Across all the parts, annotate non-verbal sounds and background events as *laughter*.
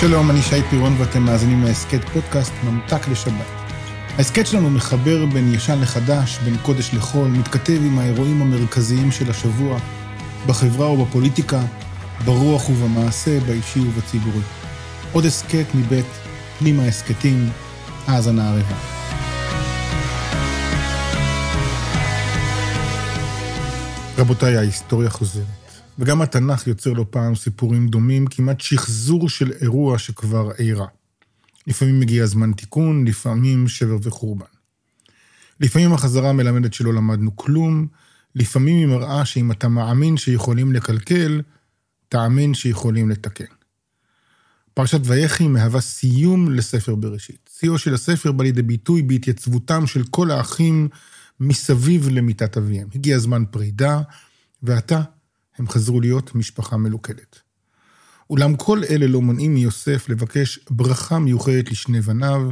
שלום, אני שי פירון ואתם מאזינים להסכת פודקאסט ממתק לשבת. ההסכת שלנו מחבר בין ישן לחדש, בין קודש לחול, מתכתב עם האירועים המרכזיים של השבוע, בחברה ובפוליטיקה, ברוח ובמעשה, באישי ובציבורי. עוד הסכת מבית פנימה הסכתים, האזנה ערבה. רבותיי, ההיסטוריה חוזרת. וגם התנ"ך יוצר לא פעם סיפורים דומים, כמעט שחזור של אירוע שכבר אירע. לפעמים מגיע זמן תיקון, לפעמים שבר וחורבן. לפעמים החזרה מלמדת שלא למדנו כלום, לפעמים היא מראה שאם אתה מאמין שיכולים לקלקל, תאמין שיכולים לתקן. פרשת ויחי מהווה סיום לספר בראשית. שיאו של הספר בא לידי ביטוי בהתייצבותם של כל האחים מסביב למיטת אביהם. הגיע זמן פרידה, ועתה הם חזרו להיות משפחה מלוכדת. אולם כל אלה לא מונעים מיוסף לבקש ברכה מיוחדת לשני בניו,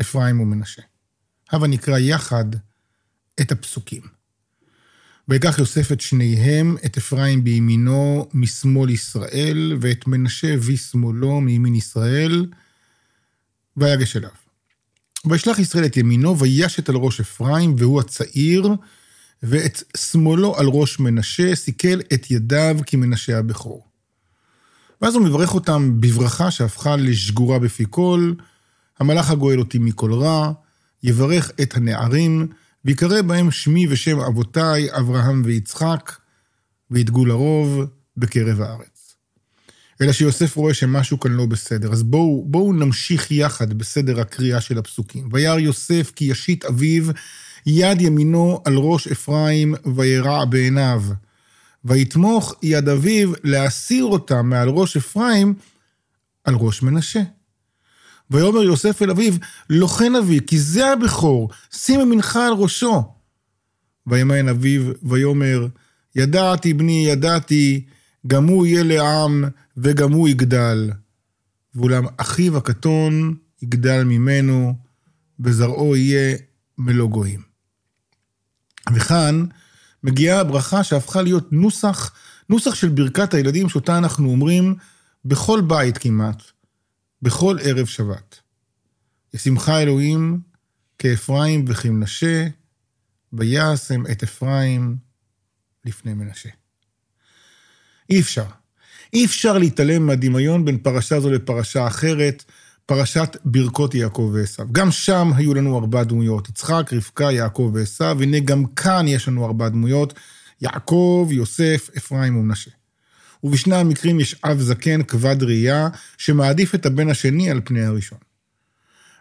אפרים ומנשה. הבה נקרא יחד את הפסוקים. ויקח יוסף את שניהם, את אפרים בימינו משמאל ישראל, ואת מנשה בשמאלו מימין ישראל, ויגש אליו. וישלח ישראל את ימינו, וישת על ראש אפרים, והוא הצעיר, ואת שמאלו על ראש מנשה, סיכל את ידיו כמנשה הבכור. ואז הוא מברך אותם בברכה שהפכה לשגורה בפי כל, המלאך הגואל אותי מכל רע, יברך את הנערים, ויקרא בהם שמי ושם אבותיי, אברהם ויצחק, וידגו לרוב בקרב הארץ. אלא שיוסף רואה שמשהו כאן לא בסדר, אז בואו, בואו נמשיך יחד בסדר הקריאה של הפסוקים. וירא יוסף כי ישית אביו יד ימינו על ראש אפרים וירע בעיניו. ויתמוך יד אביו להסיר אותה מעל ראש אפרים על ראש מנשה. ויאמר יוסף אל אביו, כן אבי, כי זה הבכור, שים ימינך על ראשו. וימיין אביו, ויאמר, ידעתי בני, ידעתי, גם הוא יהיה לעם, וגם הוא יגדל. ואולם אחיו הקטון יגדל ממנו, וזרעו יהיה מלוא גויים. וכאן מגיעה הברכה שהפכה להיות נוסח, נוסח של ברכת הילדים, שאותה אנחנו אומרים בכל בית כמעט, בכל ערב שבת. ישמחה אלוהים כאפרים וכמנשה, ויעשם את אפרים לפני מנשה. אי אפשר. אי אפשר להתעלם מהדמיון בין פרשה זו לפרשה אחרת, פרשת ברכות יעקב ועשו. גם שם היו לנו ארבע דמויות, יצחק, רבקה, יעקב ועשו, והנה גם כאן יש לנו ארבע דמויות, יעקב, יוסף, אפרים ומנשה. ובשני המקרים יש אב זקן כבד ראייה, שמעדיף את הבן השני על פני הראשון.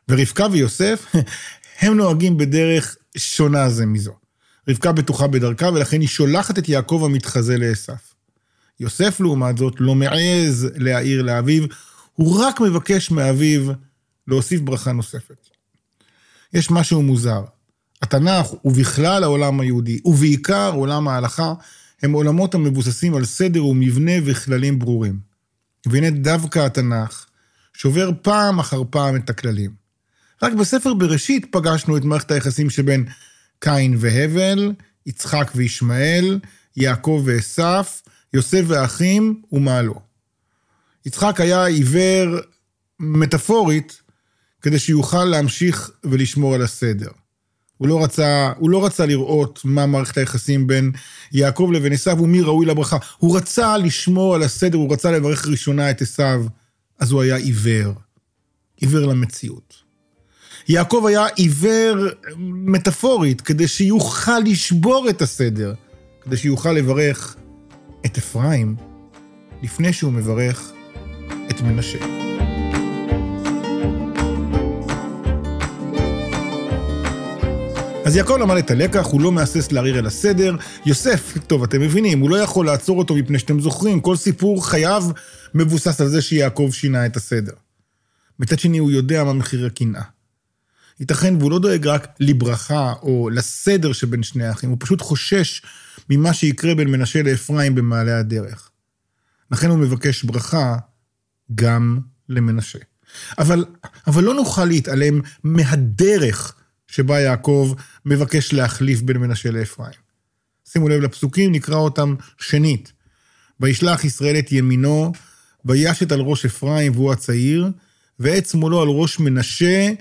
ורבקה ויוסף, *laughs* הם נוהגים בדרך שונה זה מזו. רבקה בטוחה בדרכה, ולכן היא שולחת את יעקב המתחזה לעשו. יוסף, לעומת זאת, לא מעז להעיר לאביו, הוא רק מבקש מאביו להוסיף ברכה נוספת. יש משהו מוזר. התנ"ך, ובכלל העולם היהודי, ובעיקר עולם ההלכה, הם עולמות המבוססים על סדר ומבנה וכללים ברורים. והנה דווקא התנ"ך שובר פעם אחר פעם את הכללים. רק בספר בראשית פגשנו את מערכת היחסים שבין קין והבל, יצחק וישמעאל, יעקב ועשף, יוסף ואחים ומה לא. יצחק היה עיוור מטאפורית כדי שיוכל להמשיך ולשמור על הסדר. הוא לא רצה, הוא לא רצה לראות מה מערכת היחסים בין יעקב לבין עשיו ומי ראוי לברכה. הוא רצה לשמור על הסדר, הוא רצה לברך ראשונה את עשיו, אז הוא היה עיוור. עיוור למציאות. יעקב היה עיוור מטאפורית, כדי שיוכל לשבור את הסדר, כדי שיוכל לברך את אפרים לפני שהוא מברך את מנשה. אז יעקב למד את הלקח, הוא לא מהסס לערער אל הסדר. יוסף, טוב, אתם מבינים, הוא לא יכול לעצור אותו מפני שאתם זוכרים, כל סיפור חייו מבוסס על זה שיעקב שינה את הסדר. מצד שני, הוא יודע מה מחיר הקנאה. ייתכן והוא לא דואג רק לברכה או לסדר שבין שני האחים, הוא פשוט חושש ממה שיקרה בין מנשה לאפרים במעלה הדרך. לכן הוא מבקש ברכה גם למנשה. אבל, אבל לא נוכל להתעלם מהדרך שבה יעקב מבקש להחליף בין מנשה לאפרים. שימו לב לפסוקים, נקרא אותם שנית. וישלח ישראל את ימינו, וישת על ראש אפרים והוא הצעיר, ועת שמאלו על ראש מנשה,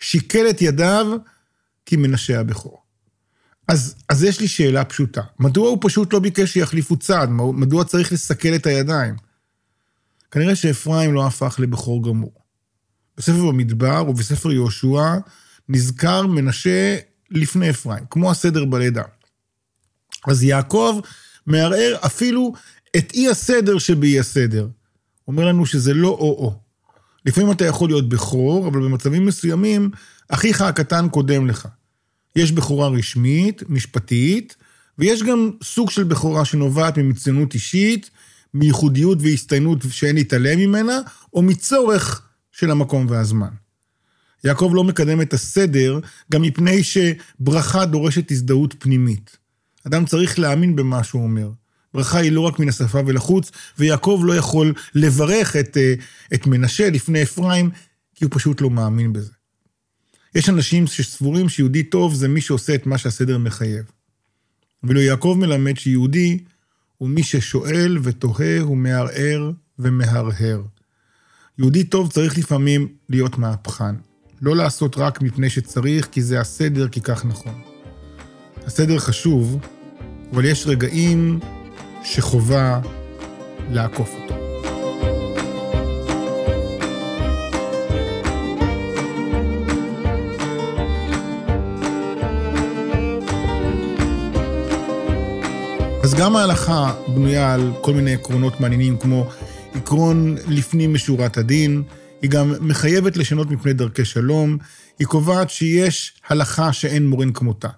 שיקל את ידיו כי מנשה הבכור. אז, אז יש לי שאלה פשוטה. מדוע הוא פשוט לא ביקש שיחליפו צד? מדוע צריך לסכל את הידיים? כנראה שאפרים לא הפך לבכור גמור. בספר במדבר ובספר יהושע נזכר מנשה לפני אפרים, כמו הסדר בלידה. אז יעקב מערער אפילו את אי הסדר שבאי הסדר. אומר לנו שזה לא או-או. לפעמים אתה יכול להיות בכור, אבל במצבים מסוימים, אחיך הקטן קודם לך. יש בכורה רשמית, משפטית, ויש גם סוג של בכורה שנובעת ממצוינות אישית, מייחודיות והסתיינות שאין להתעלם ממנה, או מצורך של המקום והזמן. יעקב לא מקדם את הסדר, גם מפני שברכה דורשת הזדהות פנימית. אדם צריך להאמין במה שהוא אומר. ברכה היא לא רק מן השפה ולחוץ, ויעקב לא יכול לברך את, אה, את מנשה לפני אפרים, כי הוא פשוט לא מאמין בזה. יש אנשים שסבורים שיהודי טוב זה מי שעושה את מה שהסדר מחייב. ואילו יעקב מלמד שיהודי הוא מי ששואל ותוהה ומערער ומהרהר. יהודי טוב צריך לפעמים להיות מהפכן. לא לעשות רק מפני שצריך, כי זה הסדר, כי כך נכון. הסדר חשוב, אבל יש רגעים שחובה לעקוף אותו. גם ההלכה בנויה על כל מיני עקרונות מעניינים, כמו עקרון לפנים משורת הדין, היא גם מחייבת לשנות מפני דרכי שלום, היא קובעת שיש הלכה שאין מורין כמותה.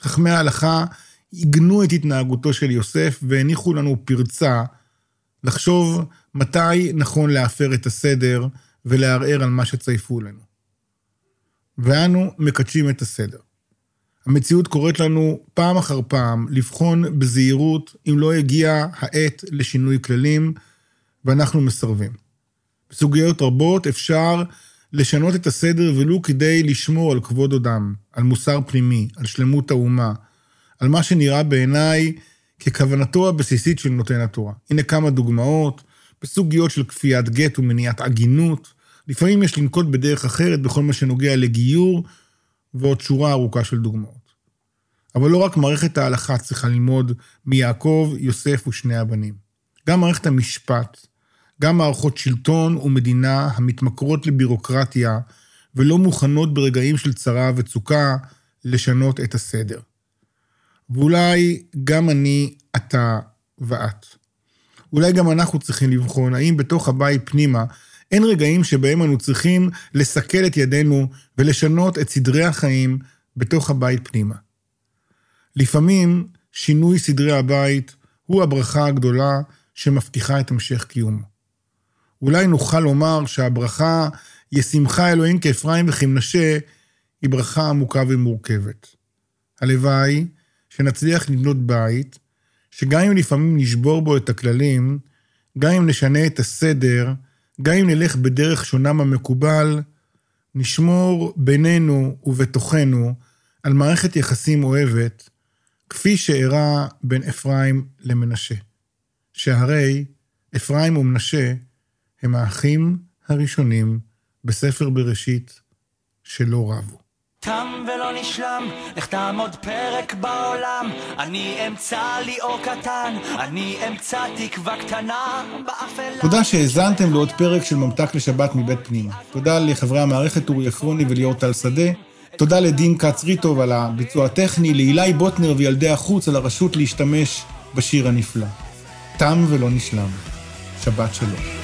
חכמי ההלכה עיגנו את התנהגותו של יוסף והניחו לנו פרצה לחשוב מתי נכון להפר את הסדר ולערער על מה שצייפו לנו. ואנו מקדשים את הסדר. המציאות קוראת לנו פעם אחר פעם לבחון בזהירות אם לא הגיעה העת לשינוי כללים, ואנחנו מסרבים. בסוגיות רבות אפשר לשנות את הסדר ולו כדי לשמור על כבוד אדם, על מוסר פנימי, על שלמות האומה, על מה שנראה בעיניי ככוונתו הבסיסית של נותן התורה. הנה כמה דוגמאות בסוגיות של כפיית גט ומניעת עגינות. לפעמים יש לנקוט בדרך אחרת בכל מה שנוגע לגיור, ועוד שורה ארוכה של דוגמאות. אבל לא רק מערכת ההלכה צריכה ללמוד מיעקב, יוסף ושני הבנים. גם מערכת המשפט, גם מערכות שלטון ומדינה המתמכרות לבירוקרטיה ולא מוכנות ברגעים של צרה וצוקה לשנות את הסדר. ואולי גם אני, אתה ואת. אולי גם אנחנו צריכים לבחון האם בתוך הבית פנימה אין רגעים שבהם אנו צריכים לסכל את ידינו ולשנות את סדרי החיים בתוך הבית פנימה. לפעמים שינוי סדרי הבית הוא הברכה הגדולה שמבטיחה את המשך קיומו. אולי נוכל לומר שהברכה ישמחה אלוהים כאפרים וכמנשה היא ברכה עמוקה ומורכבת. הלוואי שנצליח לבנות בית, שגם אם לפעמים נשבור בו את הכללים, גם אם נשנה את הסדר, גם אם נלך בדרך שונה מהמקובל, נשמור בינינו ובתוכנו על מערכת יחסים אוהבת, כפי שאירע בין אפרים למנשה. שהרי אפרים ומנשה הם האחים הראשונים בספר בראשית שלא רבו. תם ולא נשלם, איך תעמוד פרק בעולם, אני אמצא לי אור קטן, אני אמצא תקווה קטנה באפלה. תודה שהאזנתם לעוד פרק של ממתק לשבת מבית פנימה. תודה לחברי המערכת אורי עפרוני וליאור טל שדה. תודה לדין כץ ריטוב על הביצוע הטכני, לאילי בוטנר וילדי החוץ על הרשות להשתמש בשיר הנפלא. תם ולא נשלם. שבת שלום.